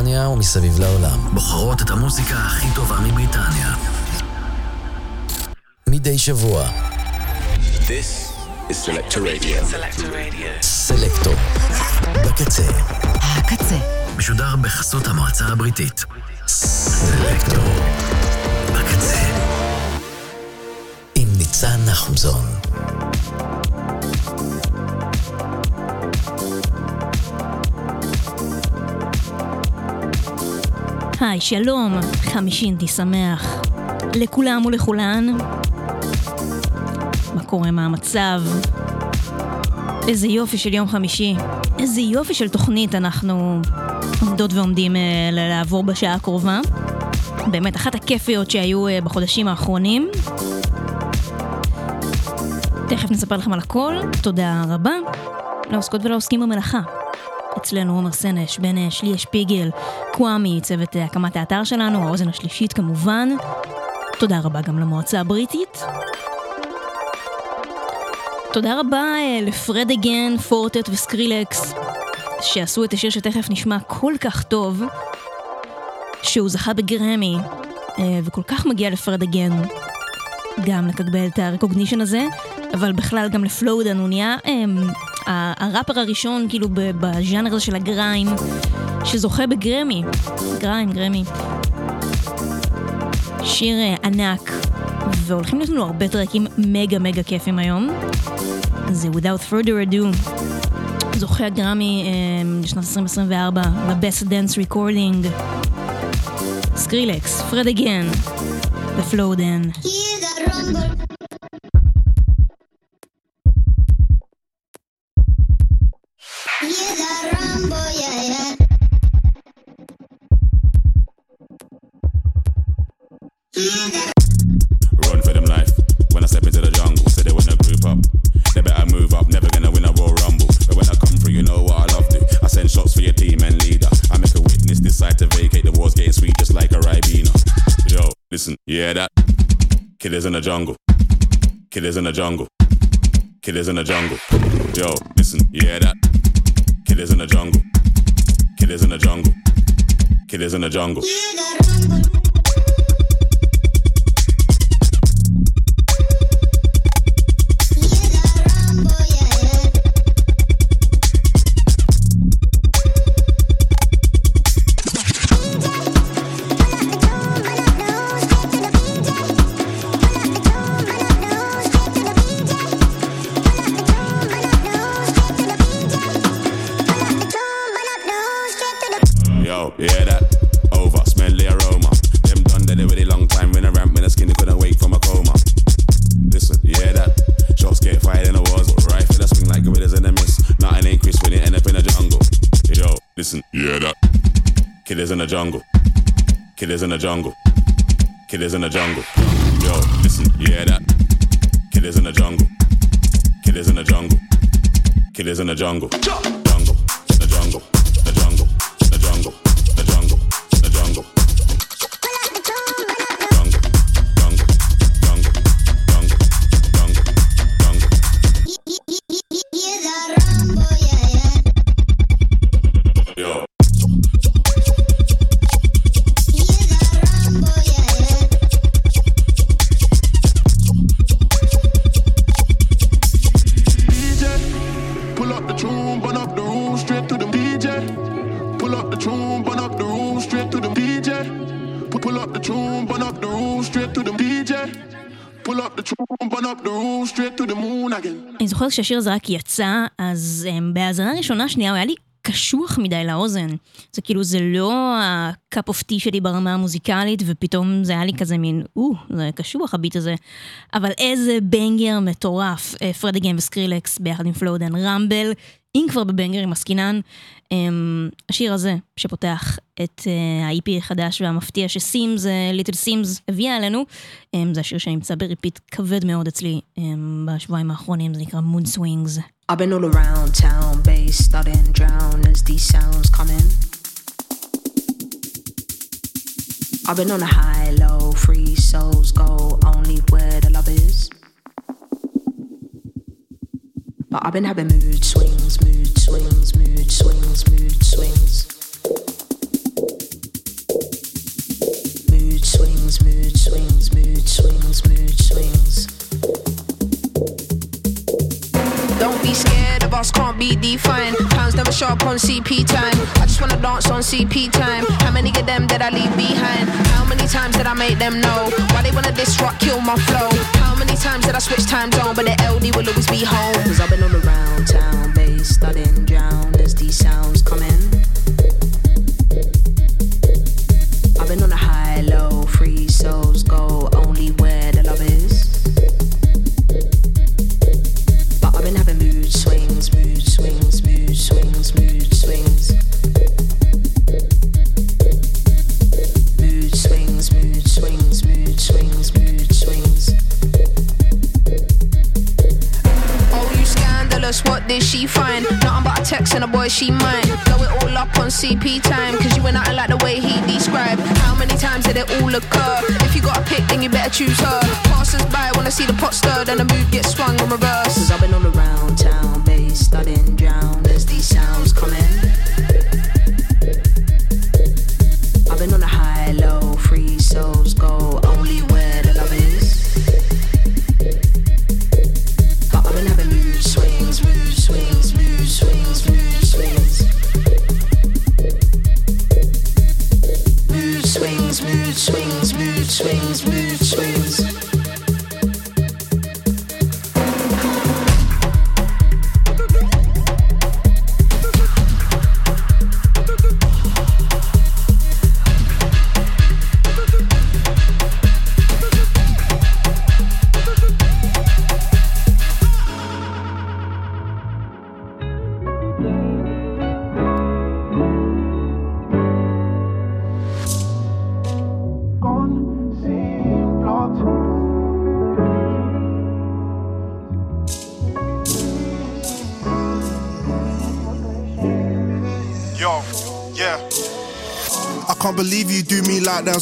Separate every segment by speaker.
Speaker 1: מבריטניה ומסביב לעולם. בוחרות את המוזיקה הכי טובה מבריטניה. מדי שבוע.
Speaker 2: This is Selector Radio.
Speaker 1: סלקטור. בקצה.
Speaker 3: הקצה.
Speaker 1: משודר בחסות המועצה הבריטית. סלקטור. בקצה. עם ניצן נחומזון.
Speaker 3: היי, שלום, חמישי אינטי שמח. לכולם ולכולן. מה קורה, מה המצב? איזה יופי של יום חמישי. איזה יופי של תוכנית אנחנו עומדות ועומדים אה, לעבור בשעה הקרובה. באמת, אחת הכיפיות שהיו אה, בחודשים האחרונים. תכף נספר לכם על הכל, תודה רבה לעוסקות ולעוסקים במלאכה. אצלנו עומר סנש, בן שלי שפיגל, קוואמי, צוות אה, הקמת האתר שלנו, האוזן השלישית כמובן. תודה רבה גם למועצה הבריטית. תודה רבה אה, לפרד אגן, פורטט וסקרילקס, שעשו את השיר שתכף נשמע כל כך טוב, שהוא זכה בגרמי, אה, וכל כך מגיע לפרד אגן גם לקבל את הרקוגנישן הזה, אבל בכלל גם ל Flowdan, הוא נהיה הראפר הראשון כאילו בז'אנר הזה של ה grime שזוכה בגרמי. grime, גרמי. שיר אה, ענק, והולכים להיות לנו הרבה טרקים מגה מגה כיפים היום. זה Without Further Ado. זוכה הגרמי אה, לשנת 2024 ב-Best Dance Recording. Skrillex, Fred again, ופלואודן. Yeah,
Speaker 4: Run yeah that. Killers in the jungle. Killers in the jungle. Killers in the jungle. Yo, listen, yeah that. Killers in the jungle. Killers in the jungle. Killers in the jungle. Killers in the jungle. Killers in the jungle. Killers in the jungle. Yo, listen, you hear that? Killers in the jungle. Killers in the jungle. Killers in the jungle.
Speaker 3: זוכרת כשהשיר הזה רק יצא, אז אמ, בהאזנה ראשונה שנייה הוא היה לי קשוח מדי לאוזן. זה כאילו, זה לא ה cup of tea שלי ברמה המוזיקלית, ופתאום זה היה לי כזה מין, או, זה קשוח הביט הזה. אבל איזה banger מטורף, אה, Fred again ו Skrillex ביחד עם Flowdan, Rumble, אם כבר בבנגרים עסקינן, אמ, השיר הזה שפותח את אה, ה-EP החדש והמפתיע ש Simz, Little Simz הביאה עלינו, אמ, זה השיר שנמצא בריפיט כבד מאוד אצלי אמ, בשבועיים האחרונים, זה נקרא Moon Swings. I've been all around town, bass studying drown as these sounds come in. I've been on a high, low, free souls go only where the love is. But I've been having mood swings, mood swings, mood swings, mood swings.
Speaker 5: CP time. I just wanna dance on CP time. How many of them did I leave behind? How many times did I make them know? Why they wanna diss rock, kill my flow? How many times did I switch time zone? But the LD will always be home. Cause I've been all around town, bass drown as these sounds come in. I've been on a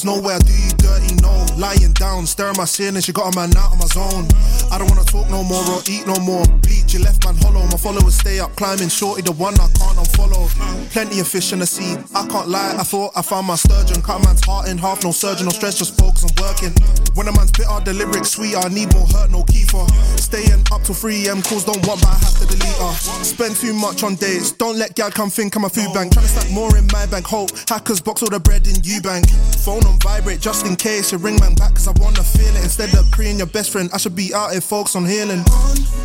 Speaker 6: do me like. There's no I do you dirty, no. Lying down, staring my sin, and she got a man out of my zone. Up climbing, shorty the one I can't unfollow. Plenty of fish in the sea. I can't lie, I thought I found my sturgeon. Cut man's heart in half, no surgeon, no stress, just focus on working. When a man's bitter, the lyrics sweet. I need more hurt, no kefir. Staying up till 3 am, calls don't want, but I have to delete her. Spend too much on dates. Don't let gal come think I'm a food bank. Tryna stack more in my bank. Hope hackers box all the bread in you bank. Phone on vibrate just in case you ring man back, cause I wanna feel it. Instead of preying your best friend, I should be out here focused on healing.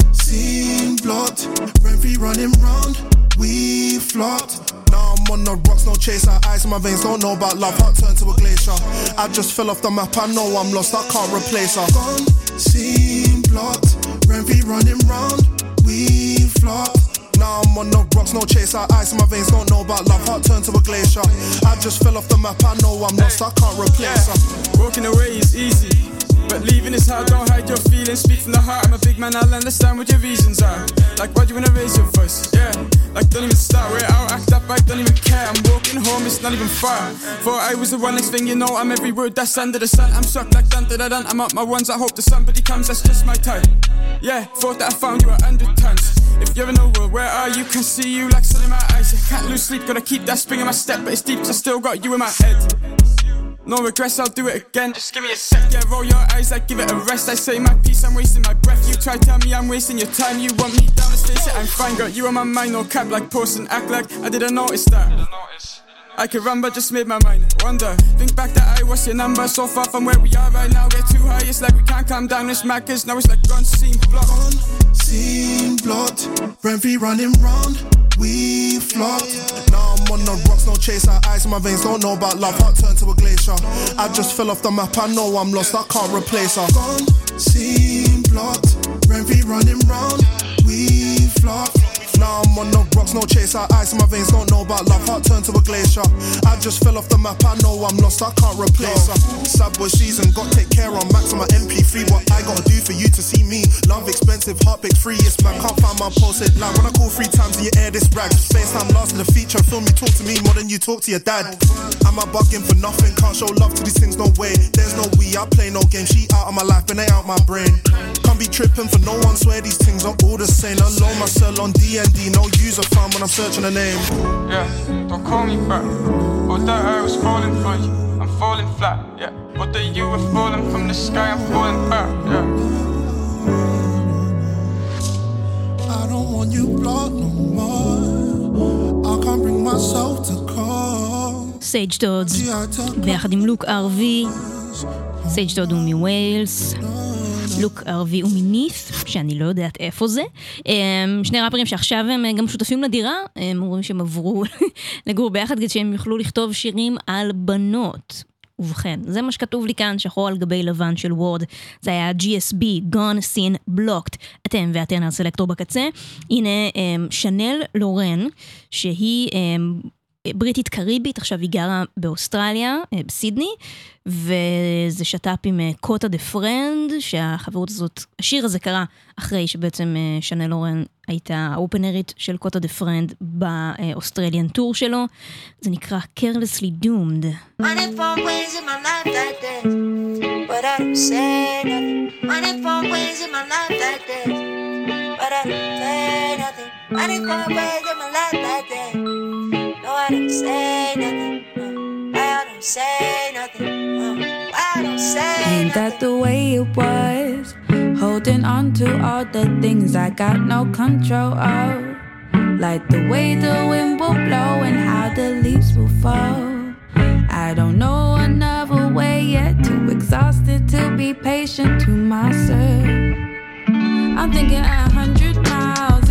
Speaker 6: Unseen blood, Renfrey running round. We flopped. Now I'm on the rocks, no chaser. Ice in my veins, don't know about love. Heart turned to a glacier. I just fell off the map, I know I'm lost, I can't replace her. Gone, seen blocked. Renfrey running round. We flopped. Now I'm on the rocks, no chaser. Ice in my veins, don't know about love. Heart turned to a glacier. I just fell off the map, I know I'm lost, I can't replace her.
Speaker 7: Walking away is easy. But leaving is hard, don't hide your feelings. Speak from the heart, I'm a big man, I'll understand what your reasons are. Like, why do you wanna raise your voice? Yeah, like, don't even start, we're out, act up, I don't even care. I'm walking home, it's not even far. Thought I was the one, next thing you know, I'm every word that's under the sun. I'm sucked like dun da dun. I'm up my ones, I hope that somebody comes, that's just my type. Yeah, thought that I found you at 100 tons. If you're in the world, where are you? Can see you like sun in my eyes. I can't lose sleep, gotta keep that spring in my step, but it's deep, I still got you in my head. No regrets, I'll do it again. Just give me a sec. Yeah, roll your eyes, like give it a rest. I say my piece, I'm wasting my breath. You try tell me I'm wasting your time. You want me down, let's face it, I'm fine. Got you on my mind, no cap like post and act like I didn't notice that. I could run, but just made my mind wonder. Think back that I was your number, so far from where we are right now. Get too high, it's like we can't calm down. It's mad, cause now it's like gun scene block.
Speaker 6: Unseen blood, Renfrey running round. We flopped. Now I'm on the rocks, no chaser. Ice in my veins, don't know about love. Heart turned to a glacier. I just fell off the map, I know I'm lost, I can't replace her. Gone, seen blood, Renfrey running round. We flopped. Now I'm on the rocks, no chaser. Ice in my veins, don't know about love. Heart turned to a glacier. I just fell off the map, I know I'm lost, I can't replace her. Sad boy season, got take care on max on my MP3. What I gotta do for you to see me? Love expensive, heartbreak free. It's man, can't find my pulse. posted line. When I call three times in your air, this rag. FaceTime last in the feature, film me talk to me more than you talk to your dad. Am I bugging for nothing? Can't show love to these things, no way. There's no we, I play no game. She out of my life, and they out my brain. Can't be tripping for no one, swear these things are all the same. Alone, my cell on DND, no user fun when I'm searching a name.
Speaker 7: Yeah, don't call me back. All that I was falling for you, I'm falling flat. Yeah, what that you were falling from the sky, I'm falling back. Yeah.
Speaker 6: I don't want you blood no more. I can't bring myself to call.
Speaker 3: סייג' דודס,
Speaker 6: See, I tell
Speaker 3: ביחד עם לוק ארווי. סייג' דוד הוא מווילס. לוק ארווי הוא שאני לא יודעת איפה זה. אמ, שני ראפרים שעכשיו הם גם שותפים לדירה, הם אומרים שהם עברו לגור ביחד כדי שהם יוכלו לכתוב שירים על בנות. ובכן, זה מה שכתוב לי כאן, שחור על גבי לבן של וורד. זה היה GSB, Gone Seen Blocked. אתם ואתן הסלקטור בקצה. הנה אמ, שנל לורן, שהיא אמ, בריטית קריבית, עכשיו היא גרה באוסטרליה, אה, בסידני, וזה שת"פ עם אה, Kota the Friend, שהחברות הזאת, השיר הזה קרה אחרי שבעצם אה, שנל לורן הייתה האופנרית של Kota the Friend ב Australian tour שלו. זה נקרא Carelessly Doomed.
Speaker 8: Running from ways in my life like I don't say nothing. Running from ways in my life like this, but I don't say nothing. Running from ways in my life like this, no, I don't say nothing. No, I don't say nothing. No, I don't say
Speaker 9: Ain't that the way it was? Holding on to all the things I got no control of. Like the way the wind will blow and how the leaves will fall. I don't know another way yet. Too exhausted to be patient to myself. I'm thinking a hundred miles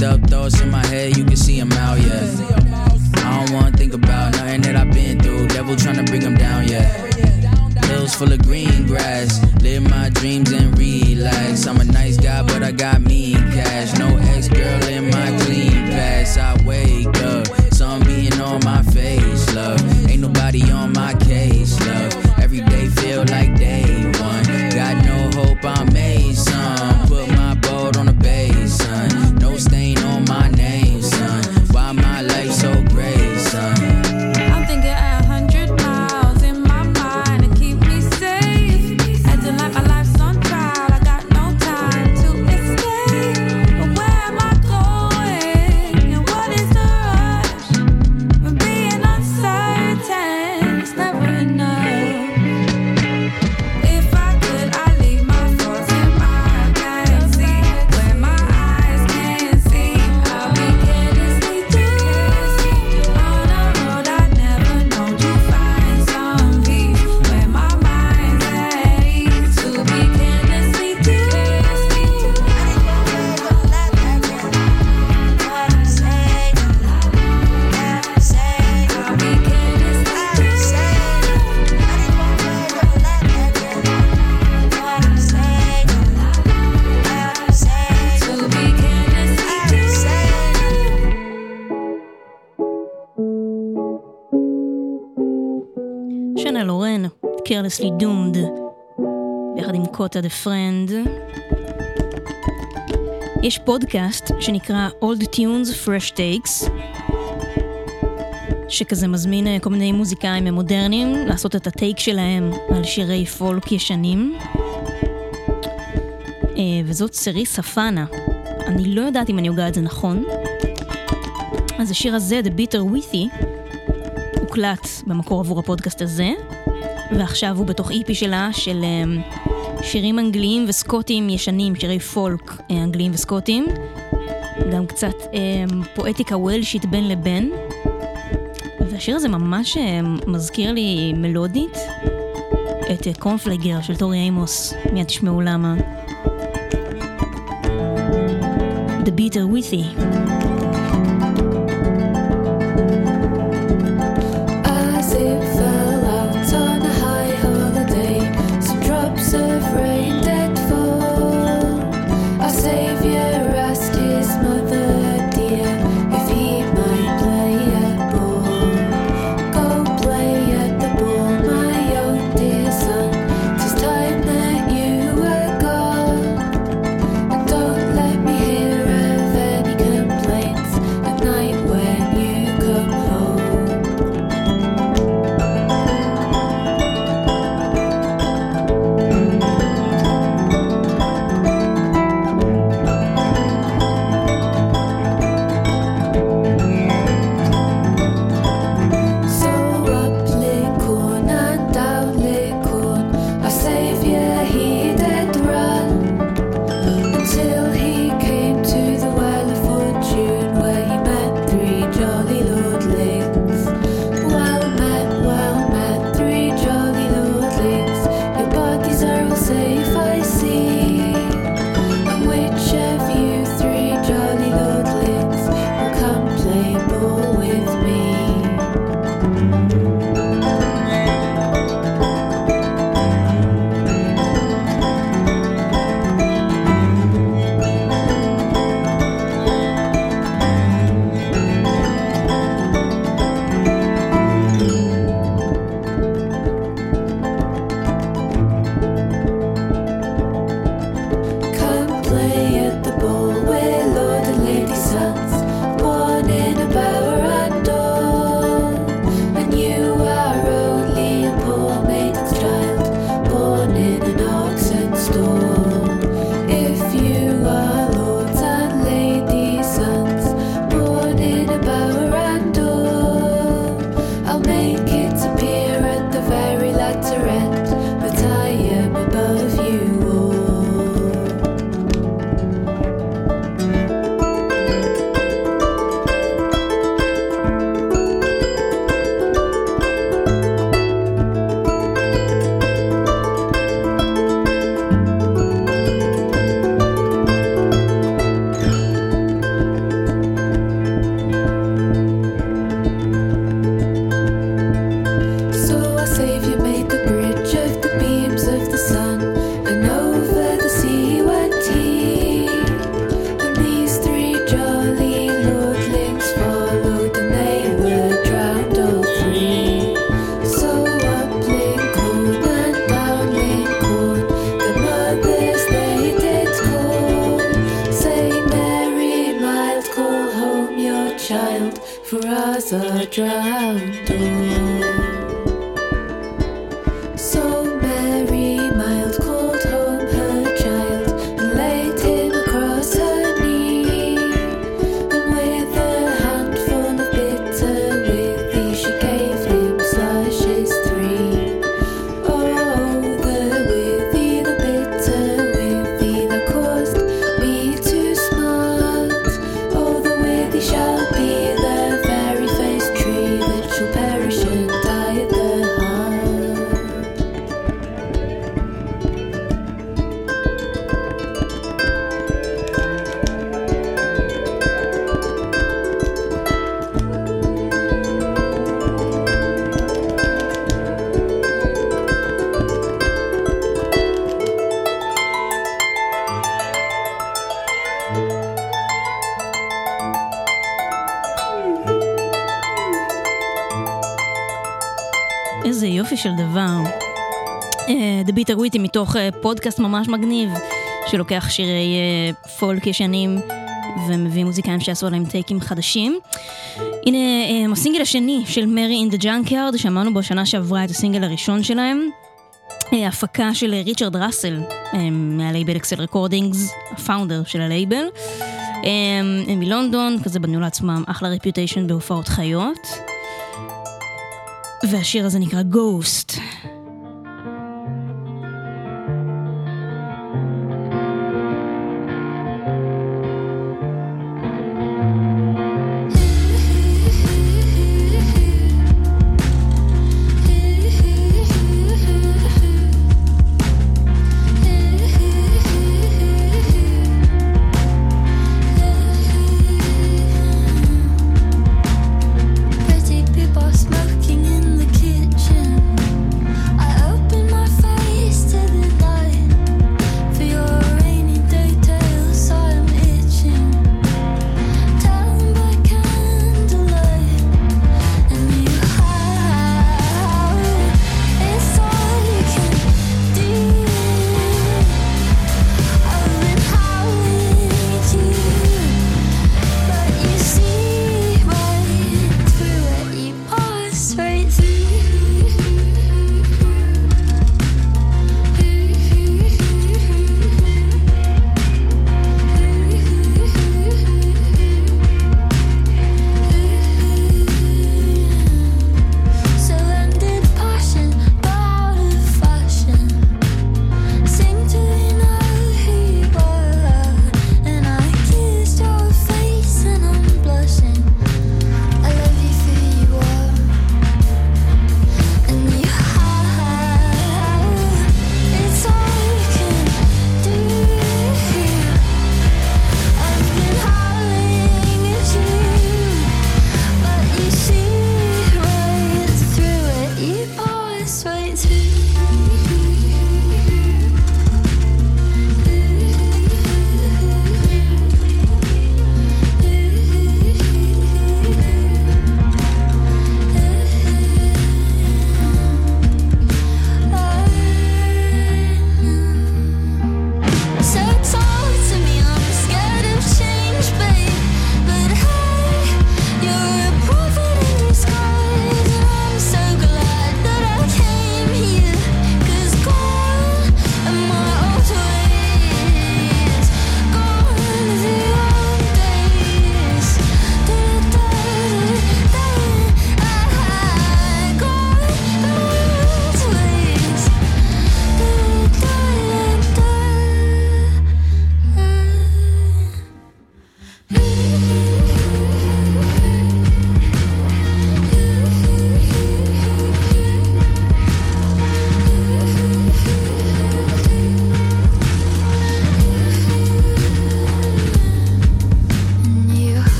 Speaker 10: loud? Dub thoughts in my head, you can see them out, yeah. I don't wanna think about nothing that I've been through. Devil tryna bring them down, yeah. Hills full of green grass. Live my dreams and relax. I'm a nice guy, but I got mean cash. No ex girl in my clean past. I wake up, sun being on my face, love. Ain't nobody on my case, love. Every day feel like day one. Got no hope, I made some.
Speaker 9: Carelessly Doomed,
Speaker 3: ביחד עם Kota the Friend. יש פודקאסט שנקרא Old Tunes Fresh Takes, שכזה מזמין אה, כל מיני מוזיקאים מודרניים לעשות את ה take שלהם על שירי פולק ישנים. אה, וזאת סריסה פאנה. אני לא יודעת אם אני הוגה את זה נכון. אז השיר הזה, The Bitter Withy, הוקלט במקור עבור הפודקאסט הזה, ועכשיו הוא בתוך EP שלה של אמ, שירים אנגליים וסקוטיים ישנים, שירי פולק אה, אנגליים וסקוטיים, גם קצת אמ, פואטיקה וולשית בין לבין, והשיר הזה ממש אמ, מזכיר לי מלודית את אה, Cornflake Girl של טורי אימוס, מיד תשמעו למה. The Bitter Withy. של דבר. אה, The Bitter Withy מתוך אה, פודקאסט ממש מגניב, שלוקח שירי אה, פולק ישנים ומביא מוזיקאים שעשו עליהם טייקים חדשים. הנה הסינגל השני של Mary in the Junkyard, שמענו בו שנה שעברה את הסינגל הראשון שלהם. הפקה של ריצ'רד ראסל מהלייבל XL Recordings, ה founder של הלייבל. הם מלונדון, כזה בנו לעצמם אחלה reputation בהופעות חיות. והשיר הזה נקרא Ghost.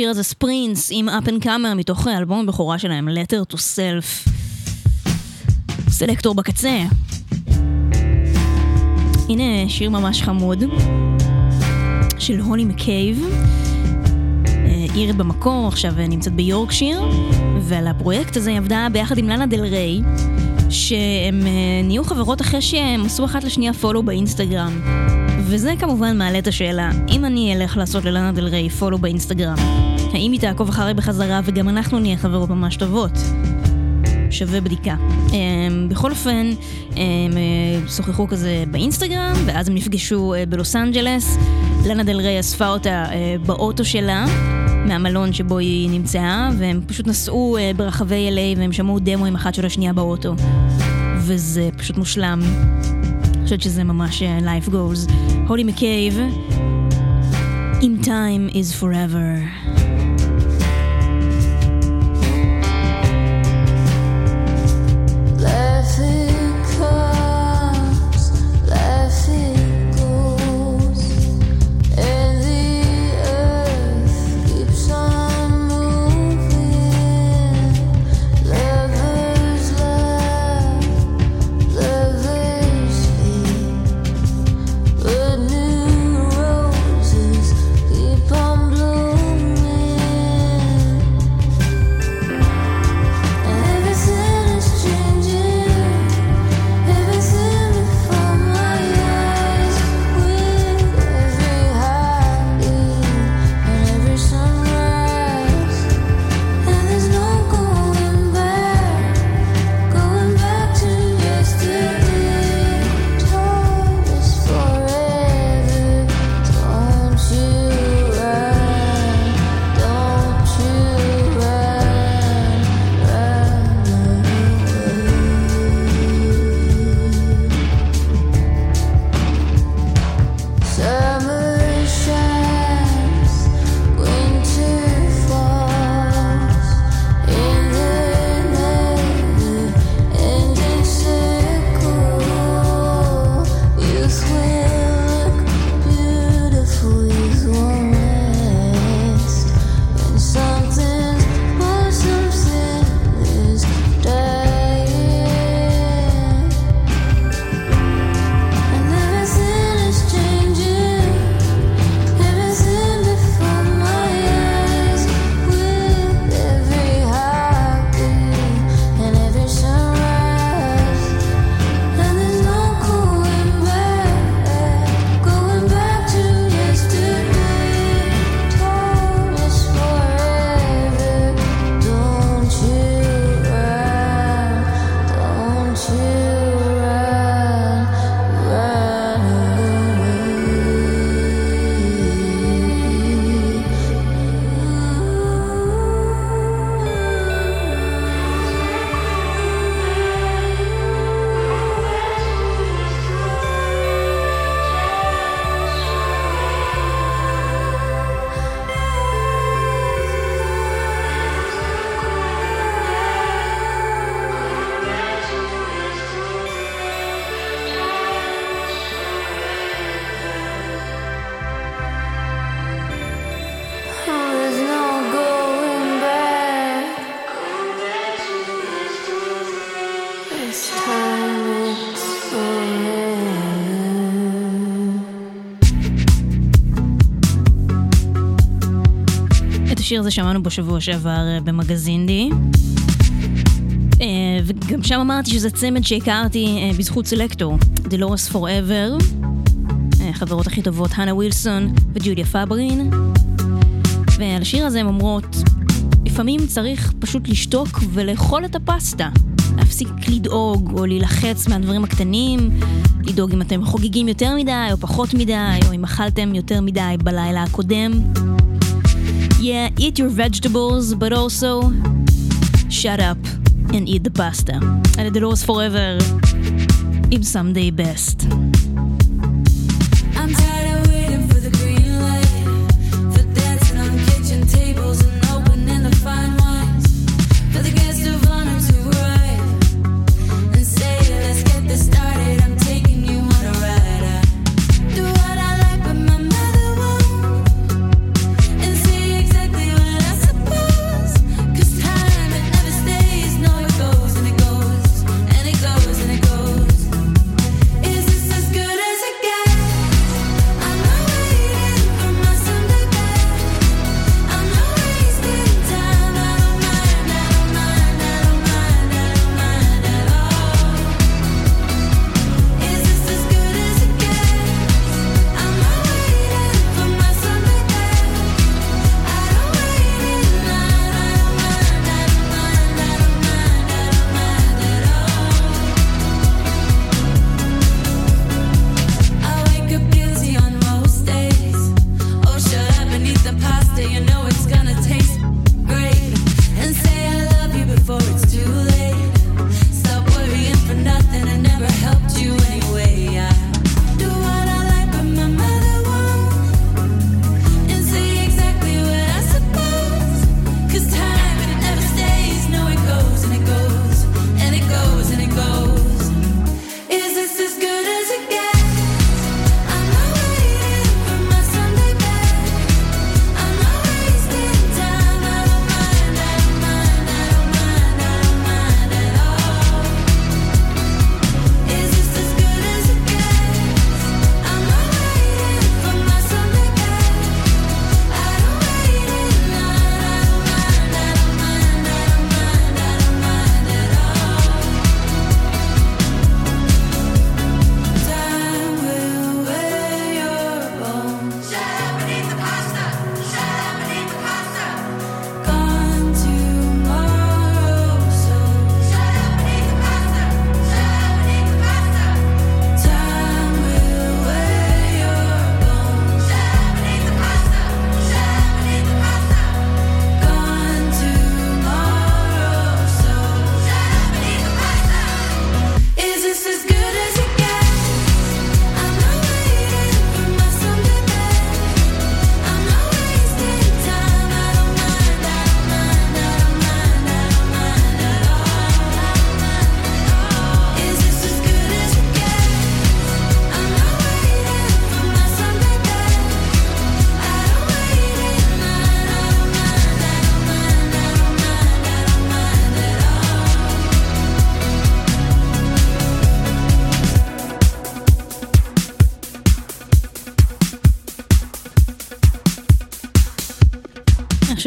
Speaker 3: השיר הזה Sprints עם Up and Comer מתוך אה, אלבום הבכורה שלהם, letter to self. סלקטור בקצה. הנה שיר ממש חמוד של הולי מקייב. אה, אירית במקור, עכשיו אה, נמצאת ביורקשיר, ועל הפרויקט הזה היא עבדה ביחד עם לנה דל ריי, שהם נהיו חברות אחרי שהם עשו אחת לשנייה follow באינסטגרם. וזה כמובן מעלה את השאלה, אם אני אלך לעשות ללנה דל ריי פולו באינסטגרם, האם היא תעקוב אחרי בחזרה וגם אנחנו נהיה חברות ממש טובות? שווה בדיקה. אמ, בכל אופן, הם שוחחו כזה באינסטגרם, ואז הם נפגשו אה, בלוס אנג'לס. לנה דל ריי אספה אותה אה, באוטו שלה, מהמלון שבו היא נמצאה, והם פשוט נסעו אה, ברחבי LA והם שמעו דמו עם אחת של השנייה באוטו. וזה פשוט מושלם. אני חושבת שזה ממש life goals. הולי מקייב, אם time is forever. השיר הזה שמענו בשבוע שעבר אה, במגזינדי. אה, וגם שם אמרתי שזה צמד שהכרתי אה, בזכות סלקטור, Dolores Forever, החברות הכי טובות, הנה ווילסון וג'וליה פאברין. ועל השיר הזה הן אומרות, לפעמים צריך פשוט לשתוק ולאכול את הפסטה. להפסיק לדאוג או להילחץ מהדברים הקטנים, לדאוג אם אתם חוגגים יותר מדי או פחות מדי, או אם אכלתם יותר מדי בלילה הקודם. Yeah, eat your vegetables, but also shut up and eat the pasta.
Speaker 11: And it rås forever. In someday best.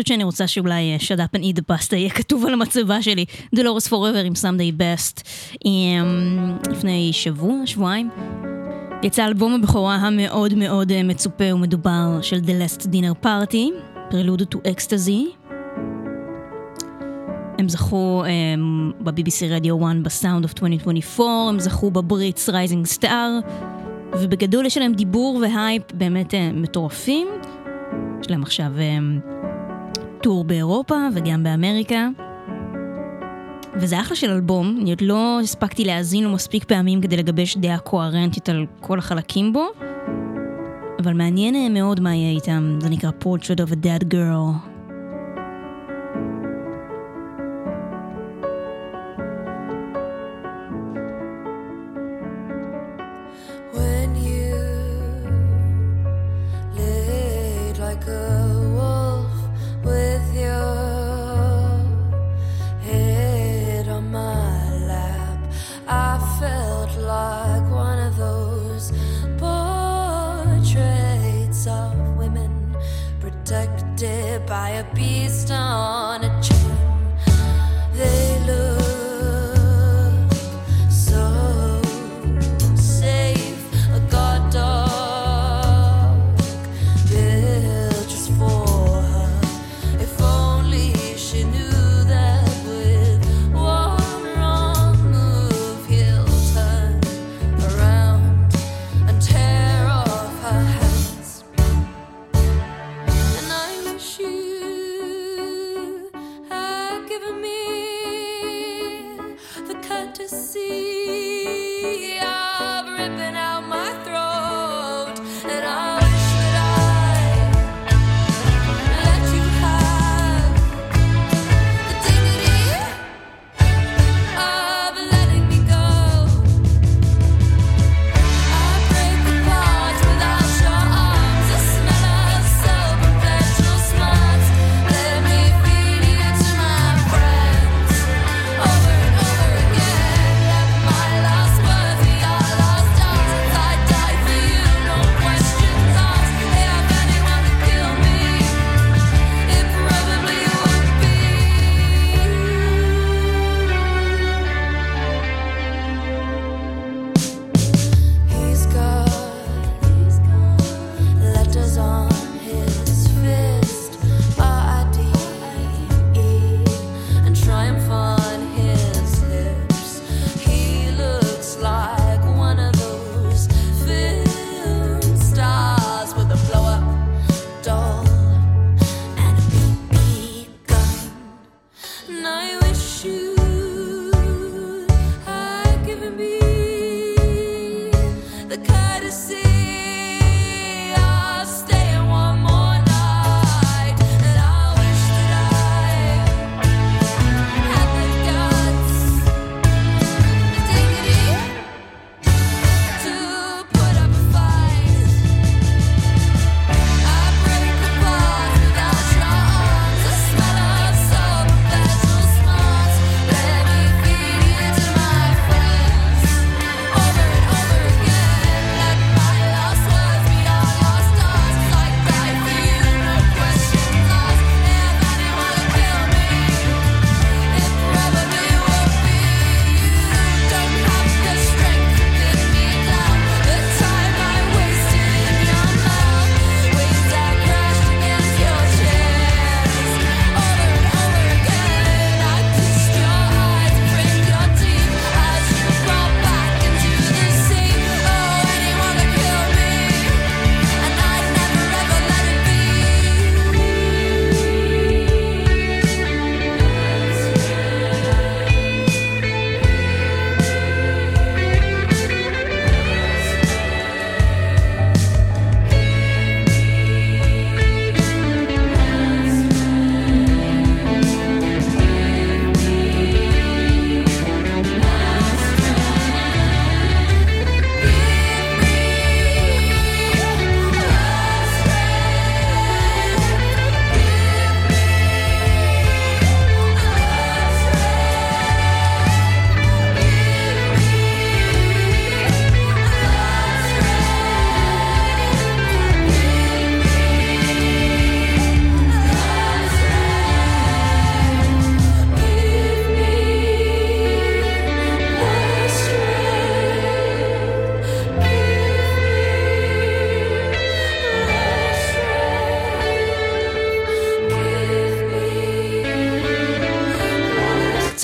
Speaker 3: חושבת שאני רוצה שאולי shut up and eat the pasta יהיה כתוב על המצבה שלי, Dolores Forever עם Someday Best. לפני שבוע, שבועיים. יצא אלבום הבכורה המאוד מאוד אה, מצופה ומדובר של The Last Dinner Party, Prelude to Ecstasy. הם זכו um, ב-BBC רדיו 1 ב Sound of 2024, הם זכו ב Brits Rising Star, ובגדול יש להם דיבור והייפ באמת uh, מטורפים. יש להם עכשיו הם, טור באירופה וגם באמריקה. וזה אחלה של אלבום, אני עוד לא הספקתי להאזין לו מספיק פעמים כדי לגבש דעה קוהרנטית על כל החלקים בו, אבל מעניין מאוד מה יהיה איתם, זה נקרא Portrait
Speaker 11: אוף א דאד גרל.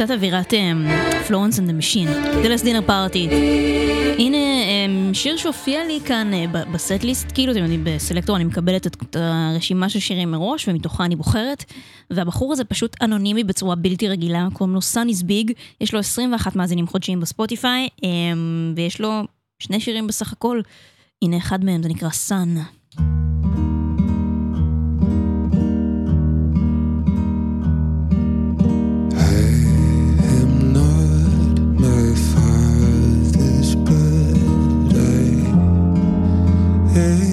Speaker 3: קצת אווירת Florence and the Machine, The Last Dinner Party. הנה אמ, שיר שהופיע לי כאן אה, ב- ב set list, כאילו אתם יודעים, בסלקטור אני מקבלת את הרשימה של שירים מראש ומתוכה אני בוחרת, והבחור הזה פשוט אנונימי בצורה בלתי רגילה, קוראים לו Sun is big, יש לו 21 מאזינים חודשיים בספוטיפיי, אמ, ויש לו שני שירים בסך הכל, הנה אחד מהם, זה נקרא
Speaker 12: Sun. day.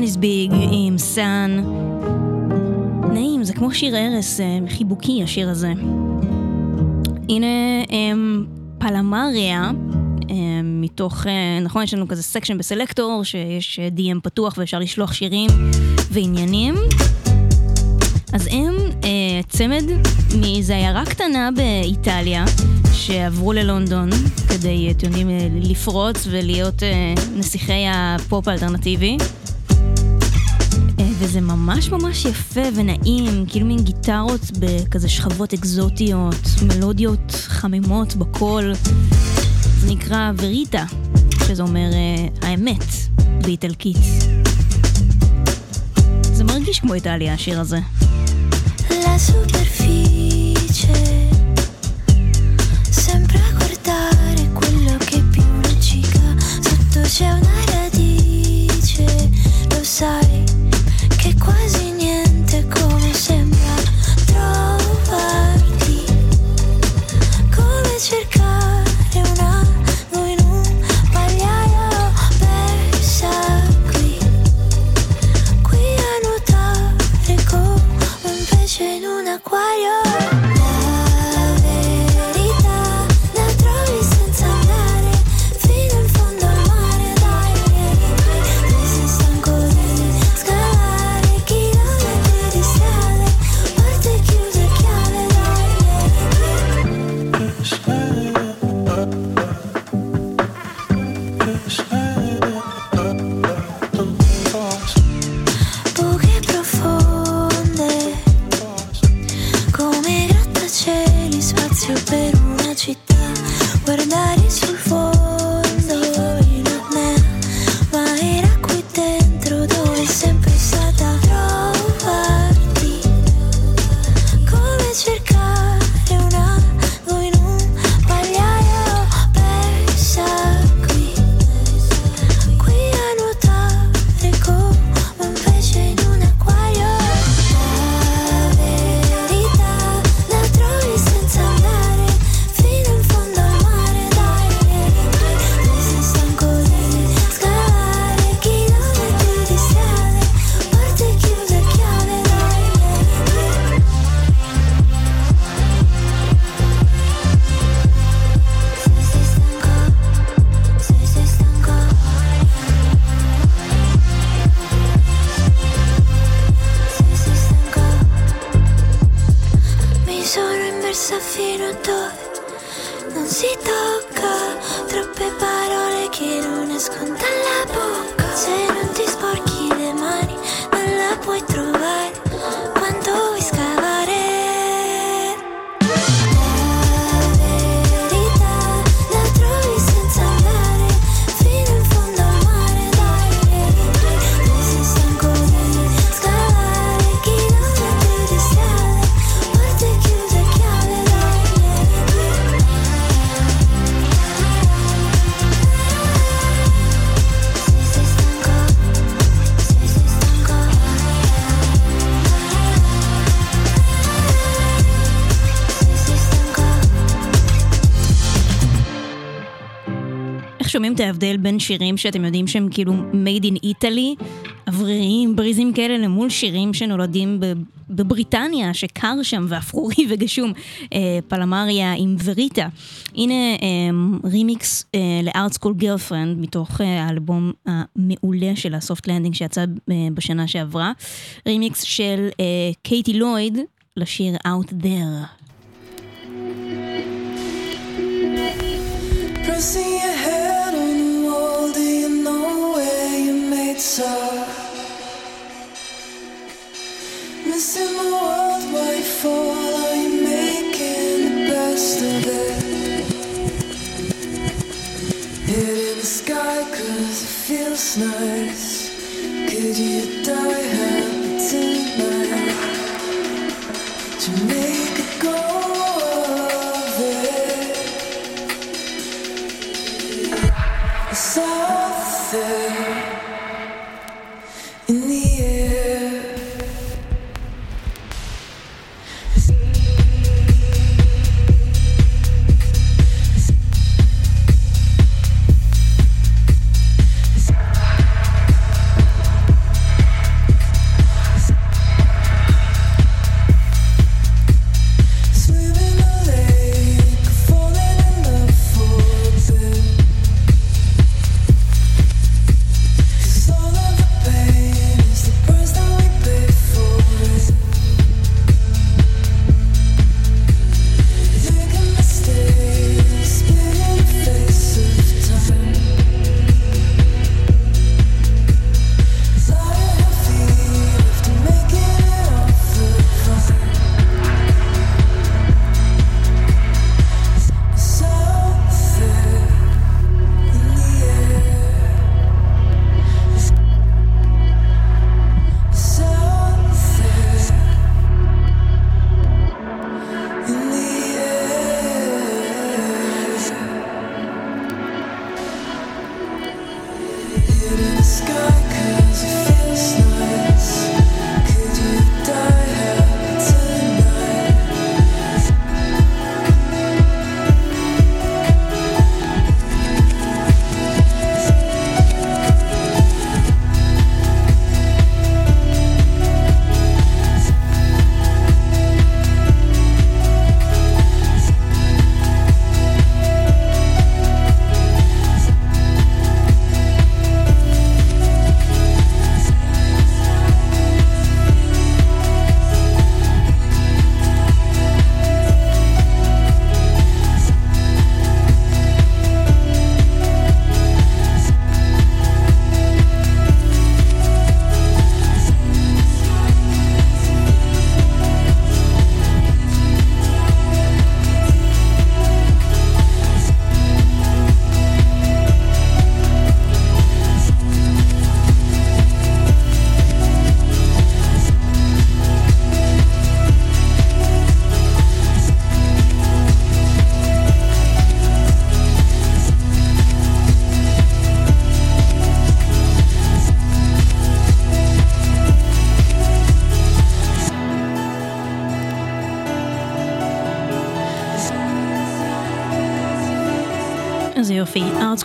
Speaker 3: Sun is big עם Sun. נעים, זה כמו שיר ערש, אה, חיבוקי השיר הזה. הנה הם, פלמריה, אה, מתוך, אה, נכון, יש לנו כזה section בסלקטור, שיש אה, DM פתוח ואפשר לשלוח שירים ועניינים. אז הם צמד מאיזו עיירה קטנה באיטליה, שעברו ללונדון כדי, אתם יודעים, לפרוץ ולהיות נסיכי הפופ האלטרנטיבי. אה, וזה ממש ממש יפה ונעים, כאילו מין גיטרות בכזה שכבות אקזוטיות, מלודיות חמימות בקול. זה נקרא וריטה, שזה אומר אה, האמת באיטלקית. זה מרגיש כמו איטליה השיר הזה.
Speaker 11: La c'è una radice, lo sai,
Speaker 3: את ההבדל בין שירים שאתם יודעים שהם כאילו made in Italy, אווריריים, בריזים כאלה, למול שירים שנולדים בבריטניה, שקר שם ואפרורי וגשום, אה, פלמריה עם וריטה. הנה אה, רימיקס אה, ל Art School Girlfriend, מתוך אה, האלבום המעולה של ה Soft Landing שיצא אה, בשנה שעברה. רימיקס של אה, קייטי לויד לשיר Out There.
Speaker 12: Pressing your pizza. Missing the world by fall, I'm making the best of it. Hit in the sky 'cause it feels nice. Could you die happy tonight? To make it go away? it.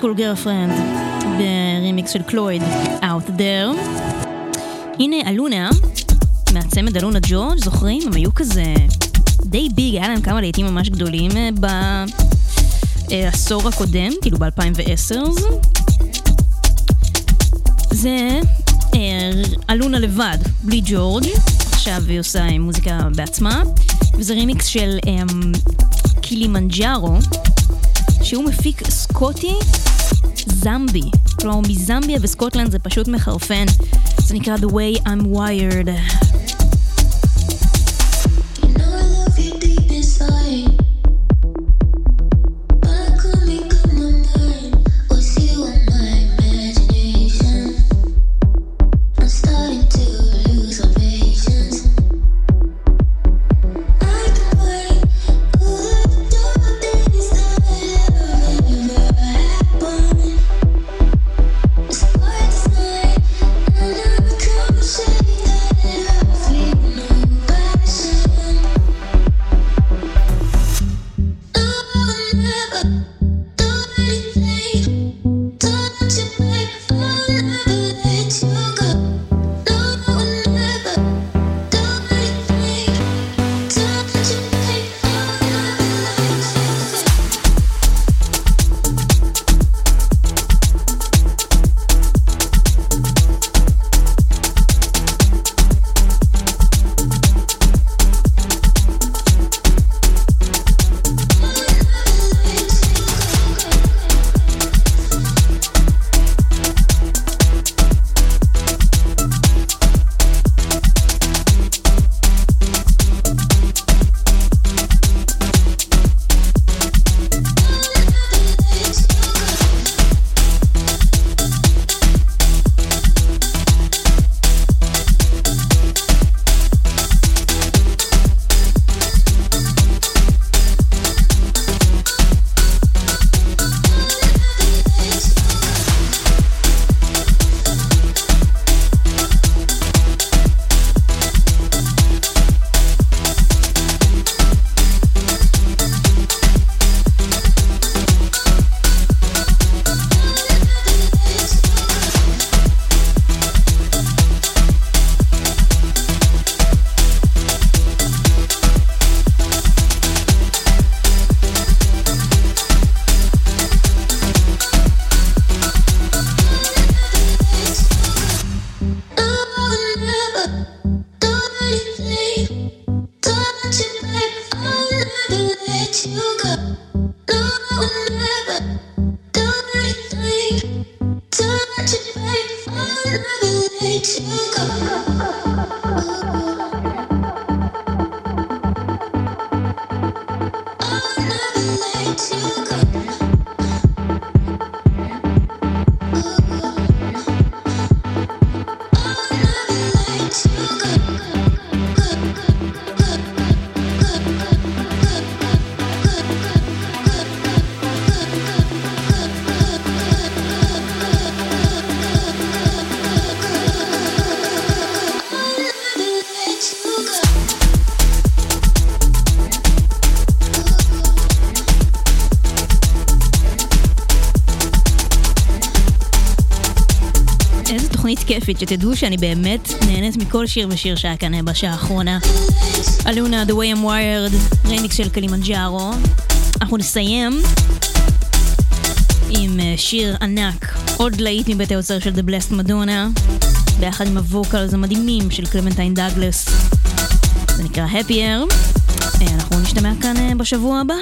Speaker 11: School Girlfriend, ברימיקס של קלויד, Out There. הנה אלונה, מהצמד אלונה ג'ורג', זוכרים? הם היו כזה די big, היה להם כמה להיטים ממש גדולים אה, בעשור הקודם, כאילו ב-2010. זה אה, אלונה לבד, בלי ג'ורג', עכשיו היא עושה אה, מוזיקה בעצמה, וזה רימיקס של קילימנג'ארו, שהוא מפיק סקוטי זמבי. כלומר, מזמביה וסקוטלנד זה פשוט מחרפן. זה נקרא The Way I'm Wired. כיפית, שתדעו שאני באמת נהנית מכל שיר ושיר שהיה כאן בשעה האחרונה. אלונה, The Way I'm Wired, רימיקס של קלימנג'ארו. אנחנו נסיים עם אה, שיר ענק, עוד להיט מבית היוצר של The Blessed Madonna, ביחד עם ה vocals המדהימים של קלמנטיין דאגלס. זה נקרא Happier. אה, אנחנו נשתמע כאן אה, בשבוע הבא.